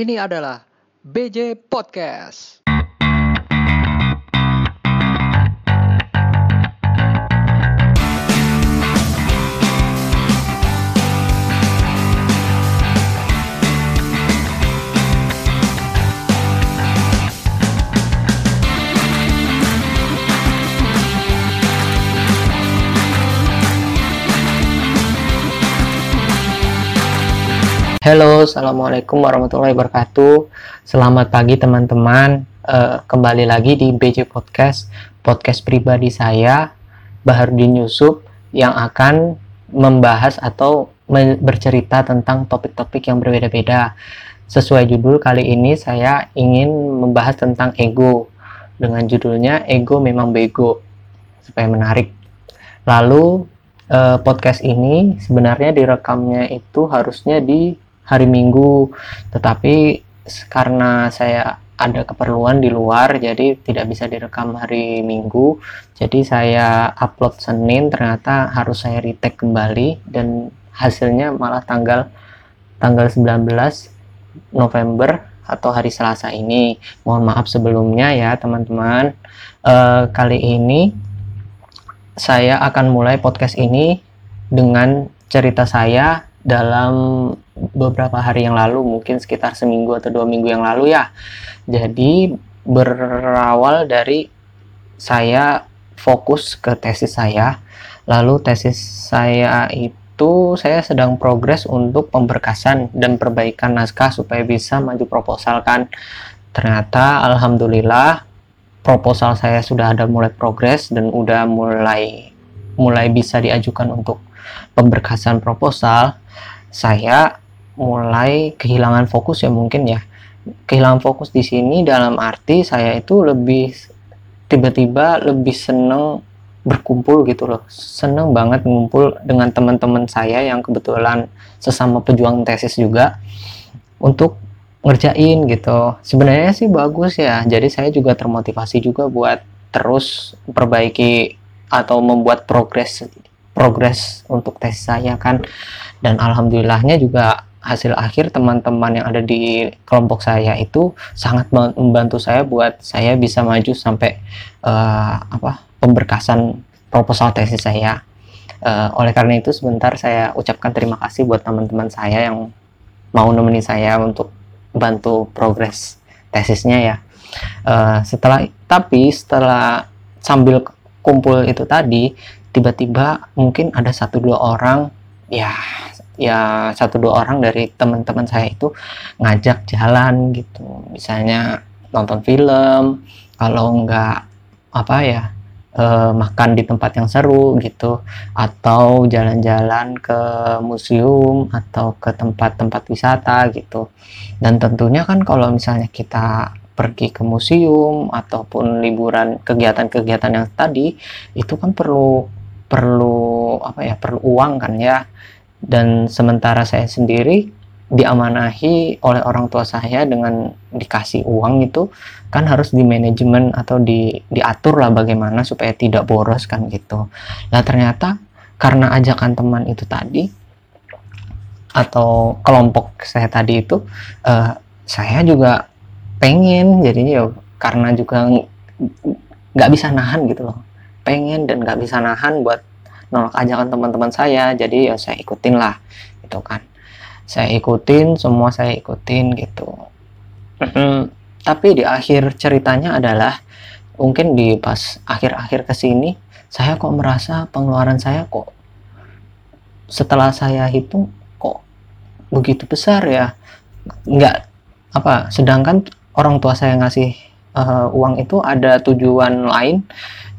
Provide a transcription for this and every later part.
Ini adalah BJ Podcast. Halo, assalamualaikum warahmatullahi wabarakatuh. Selamat pagi teman-teman. Uh, kembali lagi di BJ Podcast, podcast pribadi saya, Baharudin Yusuf, yang akan membahas atau bercerita tentang topik-topik yang berbeda-beda. Sesuai judul kali ini, saya ingin membahas tentang ego dengan judulnya "Ego Memang Bego" supaya menarik. Lalu uh, podcast ini sebenarnya direkamnya itu harusnya di hari Minggu. Tetapi karena saya ada keperluan di luar jadi tidak bisa direkam hari Minggu. Jadi saya upload Senin ternyata harus saya retake kembali dan hasilnya malah tanggal tanggal 19 November atau hari Selasa ini. Mohon maaf sebelumnya ya teman-teman. Uh, kali ini saya akan mulai podcast ini dengan cerita saya dalam beberapa hari yang lalu mungkin sekitar seminggu atau dua minggu yang lalu ya. Jadi berawal dari saya fokus ke tesis saya. Lalu tesis saya itu saya sedang progres untuk pemberkasan dan perbaikan naskah supaya bisa maju proposal kan. Ternyata alhamdulillah proposal saya sudah ada mulai progres dan udah mulai mulai bisa diajukan untuk pemberkasan proposal. Saya mulai kehilangan fokus ya mungkin ya. Kehilangan fokus di sini dalam arti saya itu lebih tiba-tiba lebih seneng berkumpul gitu loh. Seneng banget ngumpul dengan teman-teman saya yang kebetulan sesama pejuang tesis juga untuk ngerjain gitu. Sebenarnya sih bagus ya. Jadi saya juga termotivasi juga buat terus perbaiki atau membuat progres progres untuk tes saya kan. Dan alhamdulillahnya juga hasil akhir teman-teman yang ada di kelompok saya itu sangat membantu saya buat saya bisa maju sampai uh, apa pemberkasan proposal tesis saya. Uh, oleh karena itu sebentar saya ucapkan terima kasih buat teman-teman saya yang mau nemenin saya untuk bantu progres tesisnya ya. Uh, setelah tapi setelah sambil kumpul itu tadi tiba-tiba mungkin ada satu dua orang ya ya satu dua orang dari teman-teman saya itu ngajak jalan gitu. Misalnya nonton film kalau enggak apa ya eh, makan di tempat yang seru gitu atau jalan-jalan ke museum atau ke tempat-tempat wisata gitu. Dan tentunya kan kalau misalnya kita pergi ke museum ataupun liburan kegiatan-kegiatan yang tadi itu kan perlu perlu apa ya perlu uang kan ya dan sementara saya sendiri diamanahi oleh orang tua saya dengan dikasih uang itu kan harus di manajemen atau di diatur lah bagaimana supaya tidak boros kan gitu. Nah ternyata karena ajakan teman itu tadi atau kelompok saya tadi itu uh, saya juga pengen jadinya ya karena juga nggak bisa nahan gitu loh pengen dan nggak bisa nahan buat nolak ajakan teman-teman saya jadi ya saya ikutin lah gitu kan. Saya ikutin semua saya ikutin gitu. Tapi di akhir ceritanya adalah mungkin di pas akhir-akhir ke sini saya kok merasa pengeluaran saya kok setelah saya hitung kok begitu besar ya? Nggak apa sedangkan orang tua saya ngasih uh, uang itu ada tujuan lain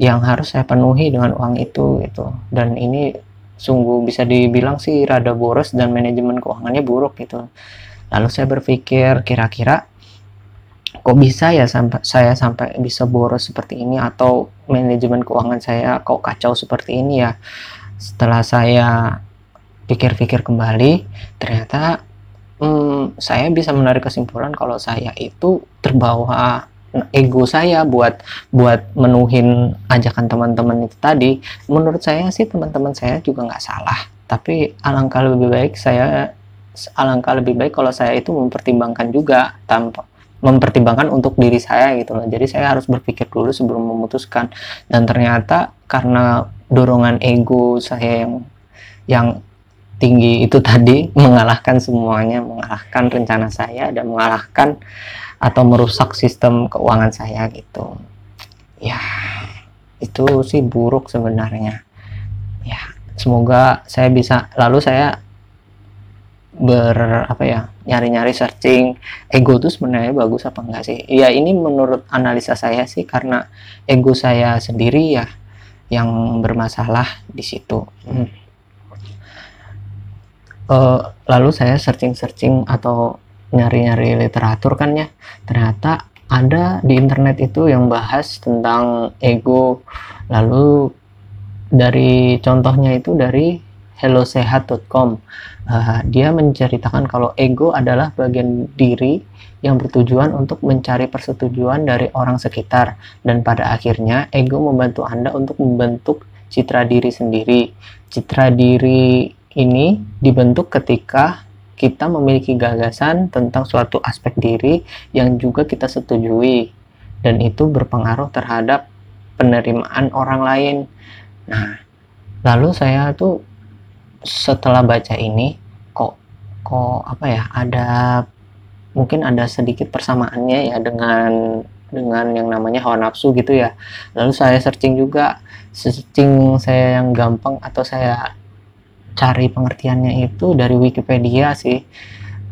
yang harus saya penuhi dengan uang itu gitu. Dan ini sungguh bisa dibilang sih rada boros dan manajemen keuangannya buruk gitu. Lalu saya berpikir kira-kira kok bisa ya sampai saya sampai bisa boros seperti ini atau manajemen keuangan saya kok kacau seperti ini ya? Setelah saya pikir-pikir kembali ternyata hmm, saya bisa menarik kesimpulan kalau saya itu terbawa ego saya buat buat menuhin ajakan teman-teman itu tadi menurut saya sih teman-teman saya juga nggak salah tapi alangkah lebih baik saya alangkah lebih baik kalau saya itu mempertimbangkan juga tanpa mempertimbangkan untuk diri saya gitu loh. Jadi saya harus berpikir dulu sebelum memutuskan. Dan ternyata karena dorongan ego saya yang yang tinggi itu tadi mengalahkan semuanya, mengalahkan rencana saya dan mengalahkan atau merusak sistem keuangan saya gitu. Ya, itu sih buruk sebenarnya. Ya, semoga saya bisa lalu saya ber apa ya nyari-nyari searching ego itu sebenarnya bagus apa enggak sih ya ini menurut analisa saya sih karena ego saya sendiri ya yang bermasalah di situ hmm. uh, lalu saya searching-searching atau nyari-nyari literatur kan ya. Ternyata ada di internet itu yang bahas tentang ego. Lalu dari contohnya itu dari hellosehat.com uh, dia menceritakan kalau ego adalah bagian diri yang bertujuan untuk mencari persetujuan dari orang sekitar. Dan pada akhirnya ego membantu Anda untuk membentuk citra diri sendiri. Citra diri ini dibentuk ketika kita memiliki gagasan tentang suatu aspek diri yang juga kita setujui dan itu berpengaruh terhadap penerimaan orang lain. Nah, lalu saya tuh setelah baca ini kok kok apa ya ada mungkin ada sedikit persamaannya ya dengan dengan yang namanya hawa nafsu gitu ya lalu saya searching juga searching saya yang gampang atau saya cari pengertiannya itu dari Wikipedia sih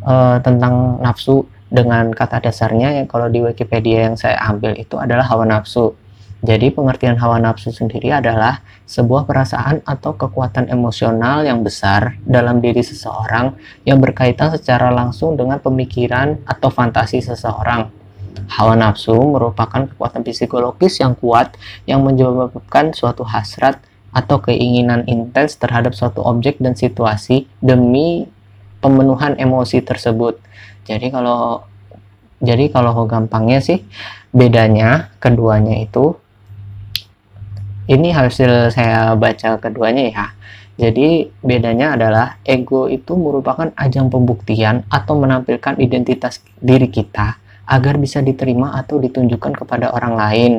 uh, tentang nafsu dengan kata dasarnya yang kalau di Wikipedia yang saya ambil itu adalah hawa nafsu jadi pengertian hawa nafsu sendiri adalah sebuah perasaan atau kekuatan emosional yang besar dalam diri seseorang yang berkaitan secara langsung dengan pemikiran atau fantasi seseorang. Hawa nafsu merupakan kekuatan psikologis yang kuat yang menyebabkan suatu hasrat atau keinginan intens terhadap suatu objek dan situasi demi pemenuhan emosi tersebut. Jadi kalau jadi kalau gampangnya sih bedanya keduanya itu ini hasil saya baca keduanya ya. Jadi bedanya adalah ego itu merupakan ajang pembuktian atau menampilkan identitas diri kita agar bisa diterima atau ditunjukkan kepada orang lain.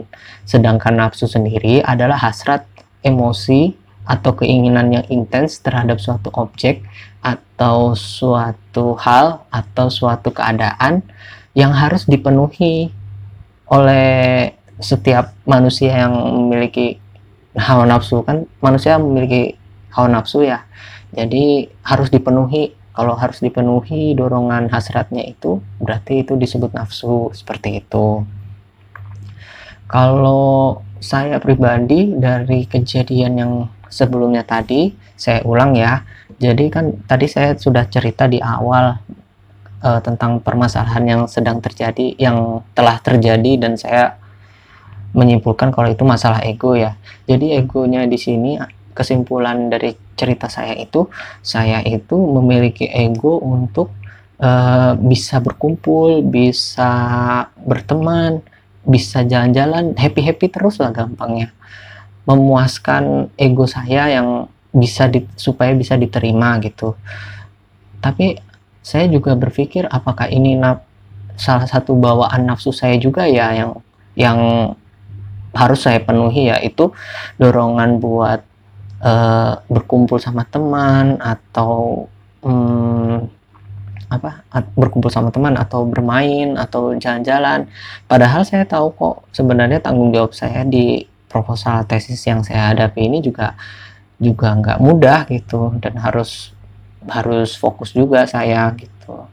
Sedangkan nafsu sendiri adalah hasrat, emosi, atau keinginan yang intens terhadap suatu objek atau suatu hal atau suatu keadaan yang harus dipenuhi oleh setiap manusia yang memiliki hawa nafsu. Kan manusia memiliki hawa nafsu ya. Jadi harus dipenuhi. Kalau harus dipenuhi dorongan hasratnya itu berarti itu disebut nafsu seperti itu. Kalau saya pribadi dari kejadian yang sebelumnya tadi saya ulang ya jadi kan tadi saya sudah cerita di awal uh, tentang permasalahan yang sedang terjadi yang telah terjadi dan saya menyimpulkan kalau itu masalah ego ya. Jadi egonya di sini kesimpulan dari cerita saya itu saya itu memiliki ego untuk uh, bisa berkumpul, bisa berteman, bisa jalan-jalan, happy-happy terus lah gampangnya. Memuaskan ego saya yang bisa di, supaya bisa diterima gitu. Tapi saya juga berpikir apakah ini salah satu bawaan nafsu saya juga ya yang yang harus saya penuhi yaitu dorongan buat uh, berkumpul sama teman atau um, apa berkumpul sama teman atau bermain atau jalan-jalan. Padahal saya tahu kok sebenarnya tanggung jawab saya di proposal tesis yang saya hadapi ini juga juga nggak mudah gitu. Dan harus harus fokus juga saya gitu.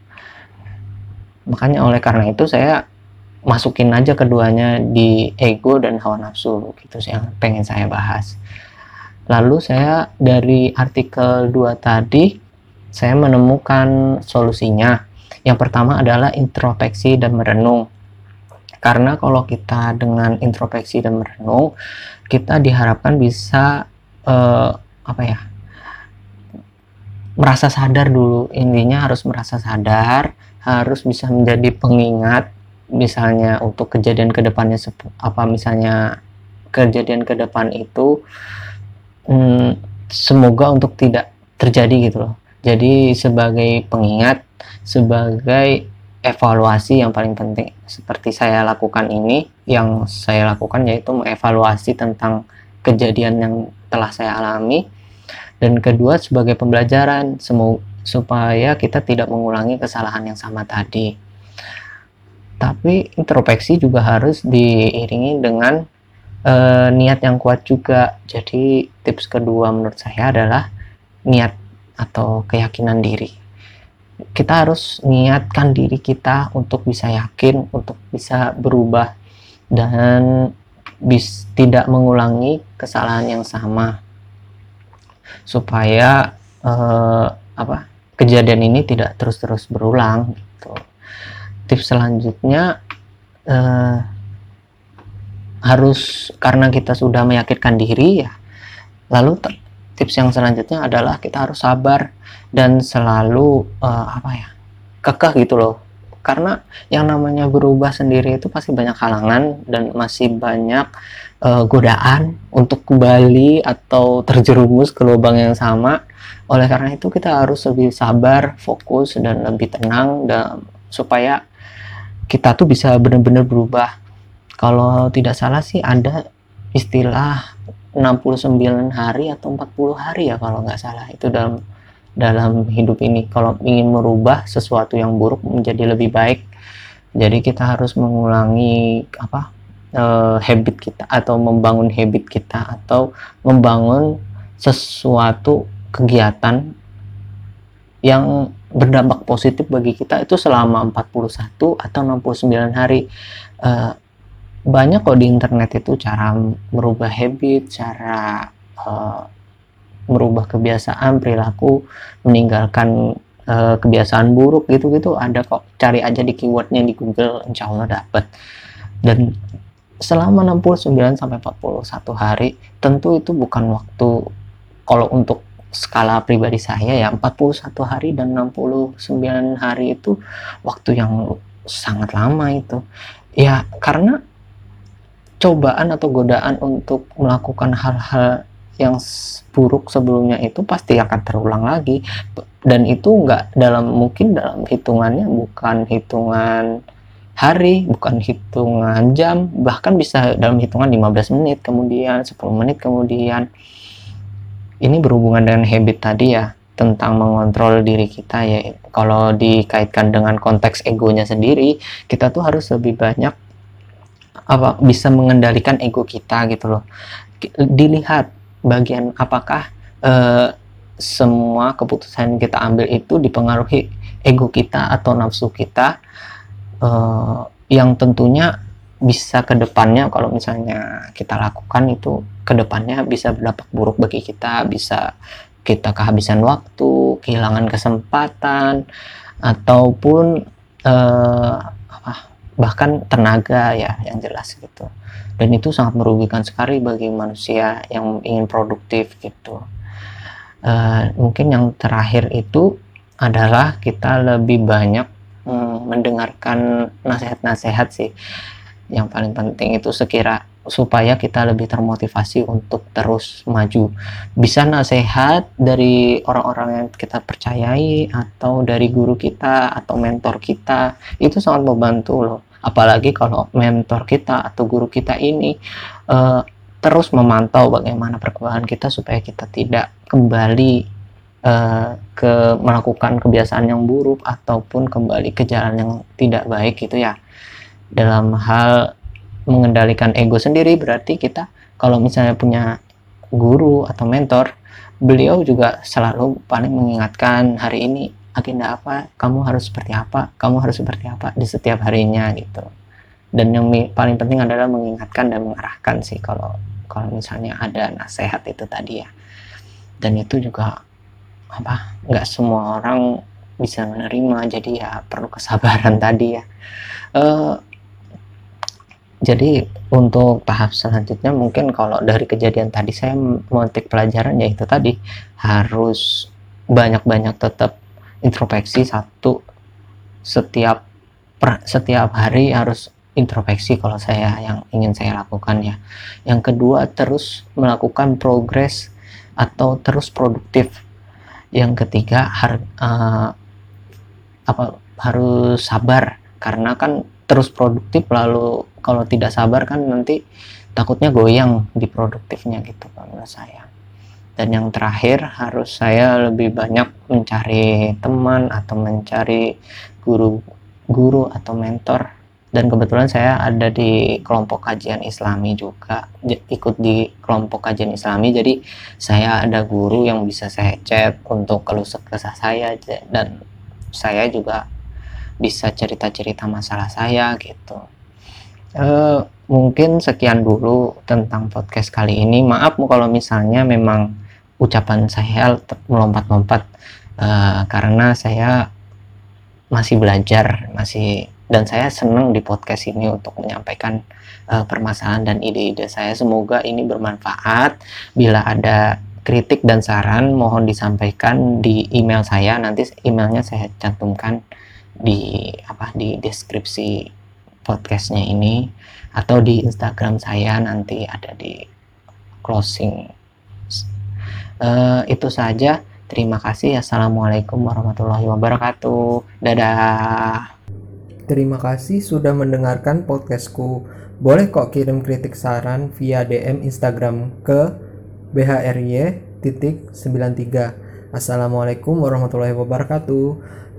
Makanya oleh karena itu saya masukin aja keduanya di ego dan hawa nafsu gitu yang pengen saya bahas. Lalu saya dari artikel 2 tadi saya menemukan solusinya. Yang pertama adalah introspeksi dan merenung. Karena kalau kita dengan introspeksi dan merenung kita diharapkan bisa uh, apa ya merasa sadar dulu. Intinya harus merasa sadar harus bisa menjadi pengingat misalnya untuk kejadian ke depannya apa misalnya kejadian ke depan itu hmm, semoga untuk tidak terjadi gitu loh jadi sebagai pengingat sebagai evaluasi yang paling penting seperti saya lakukan ini yang saya lakukan yaitu mengevaluasi tentang kejadian yang telah saya alami. Dan kedua sebagai pembelajaran supaya kita tidak mengulangi kesalahan yang sama tadi. Tapi introspeksi juga harus diiringi dengan e, niat yang kuat juga. Jadi tips kedua menurut saya adalah niat atau keyakinan diri kita harus niatkan diri kita untuk bisa yakin, untuk bisa berubah dan bis, tidak mengulangi kesalahan yang sama supaya eh, apa kejadian ini tidak terus-terus berulang gitu. Tips selanjutnya eh, harus karena kita sudah meyakinkan diri ya lalu tips yang selanjutnya adalah kita harus sabar dan selalu uh, apa ya kekeh gitu loh. Karena yang namanya berubah sendiri itu pasti banyak halangan dan masih banyak uh, godaan untuk kembali atau terjerumus ke lubang yang sama. Oleh karena itu kita harus lebih sabar fokus dan lebih tenang dan supaya kita tuh bisa benar-benar berubah. Kalau tidak salah sih ada istilah 69 hari atau 40 hari ya kalau nggak salah. Itu dalam dalam hidup ini. Kalau ingin merubah sesuatu yang buruk menjadi lebih baik jadi kita harus mengulangi apa uh, habit kita atau membangun habit kita atau membangun sesuatu kegiatan yang berdampak positif bagi kita itu selama 41 atau 69 hari. Uh, banyak kok di internet itu cara merubah habit, cara uh, merubah kebiasaan, perilaku, meninggalkan uh, kebiasaan buruk gitu-gitu ada kok. Cari aja di keywordnya di Google, insya Allah dapat. Dan selama 69 sampai 41 hari, tentu itu bukan waktu kalau untuk skala pribadi saya ya 41 hari dan 69 hari itu waktu yang sangat lama itu. Ya karena cobaan atau godaan untuk melakukan hal-hal yang buruk sebelumnya itu pasti akan terulang lagi. Dan itu enggak dalam mungkin dalam hitungannya bukan hitungan hari bukan hitungan jam bahkan bisa dalam hitungan 15 menit kemudian 10 menit kemudian. Ini berhubungan dengan habit tadi ya tentang mengontrol diri kita ya. Kalau dikaitkan dengan konteks egonya sendiri kita tuh harus lebih banyak apa bisa mengendalikan ego kita gitu loh. Dilihat bagian apakah uh, semua keputusan yang kita ambil itu dipengaruhi ego kita atau nafsu kita uh, yang tentunya bisa ke depannya kalau misalnya kita lakukan itu ke depannya bisa berdampak buruk bagi kita bisa kita kehabisan waktu kehilangan kesempatan ataupun uh, bahkan tenaga ya yang jelas gitu. Dan itu sangat merugikan sekali bagi manusia yang ingin produktif gitu. Uh, mungkin yang terakhir itu adalah kita lebih banyak um, mendengarkan nasihat-nasihat sih. Yang paling penting itu sekira supaya kita lebih termotivasi untuk terus maju. Bisa nasihat dari orang-orang yang kita percayai atau dari guru kita atau mentor kita itu sangat membantu loh apalagi kalau mentor kita atau guru kita ini uh, terus memantau bagaimana perkembangan kita supaya kita tidak kembali uh, ke melakukan kebiasaan yang buruk ataupun kembali ke jalan yang tidak baik gitu ya. Dalam hal mengendalikan ego sendiri berarti kita kalau misalnya punya guru atau mentor beliau juga selalu paling mengingatkan hari ini agenda apa? Kamu harus seperti apa? Kamu harus seperti apa di setiap harinya gitu. Dan yang paling penting adalah mengingatkan dan mengarahkan sih kalau kalau misalnya ada nasihat itu tadi ya. Dan itu juga apa? Nggak semua orang bisa menerima jadi ya perlu kesabaran tadi ya. Uh, jadi untuk tahap selanjutnya mungkin kalau dari kejadian tadi saya memetik pelajaran yaitu tadi harus banyak-banyak tetap introspeksi satu. Setiap per, setiap hari harus introspeksi kalau saya yang ingin saya lakukan ya. Yang kedua terus melakukan progres atau terus produktif. Yang ketiga har, uh, apa harus sabar. Karena kan terus produktif lalu kalau tidak sabar kan nanti takutnya goyang di produktifnya gitu menurut saya dan yang terakhir harus saya lebih banyak mencari teman atau mencari guru guru atau mentor. Dan kebetulan saya ada di kelompok kajian islami juga ikut di kelompok kajian islami. Jadi saya ada guru yang bisa saya chat untuk keluh kesah saya dan saya juga bisa cerita-cerita masalah saya gitu. Uh, mungkin sekian dulu tentang podcast kali ini. Maaf kalau misalnya memang ucapan saya melompat-lompat uh, karena saya masih belajar masih dan saya senang di podcast ini untuk menyampaikan uh, permasalahan dan ide-ide saya. Semoga ini bermanfaat. Bila ada kritik dan saran mohon disampaikan di email saya. Nanti emailnya saya cantumkan di apa di deskripsi podcastnya ini atau di Instagram saya nanti ada di closing uh, itu saja. Terima kasih. Assalamualaikum warahmatullahi wabarakatuh. Dadah. Terima kasih sudah mendengarkan podcastku. Boleh kok kirim kritik saran via DM Instagram ke bhry.93 Assalamualaikum warahmatullahi wabarakatuh.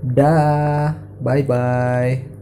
Dah bye bye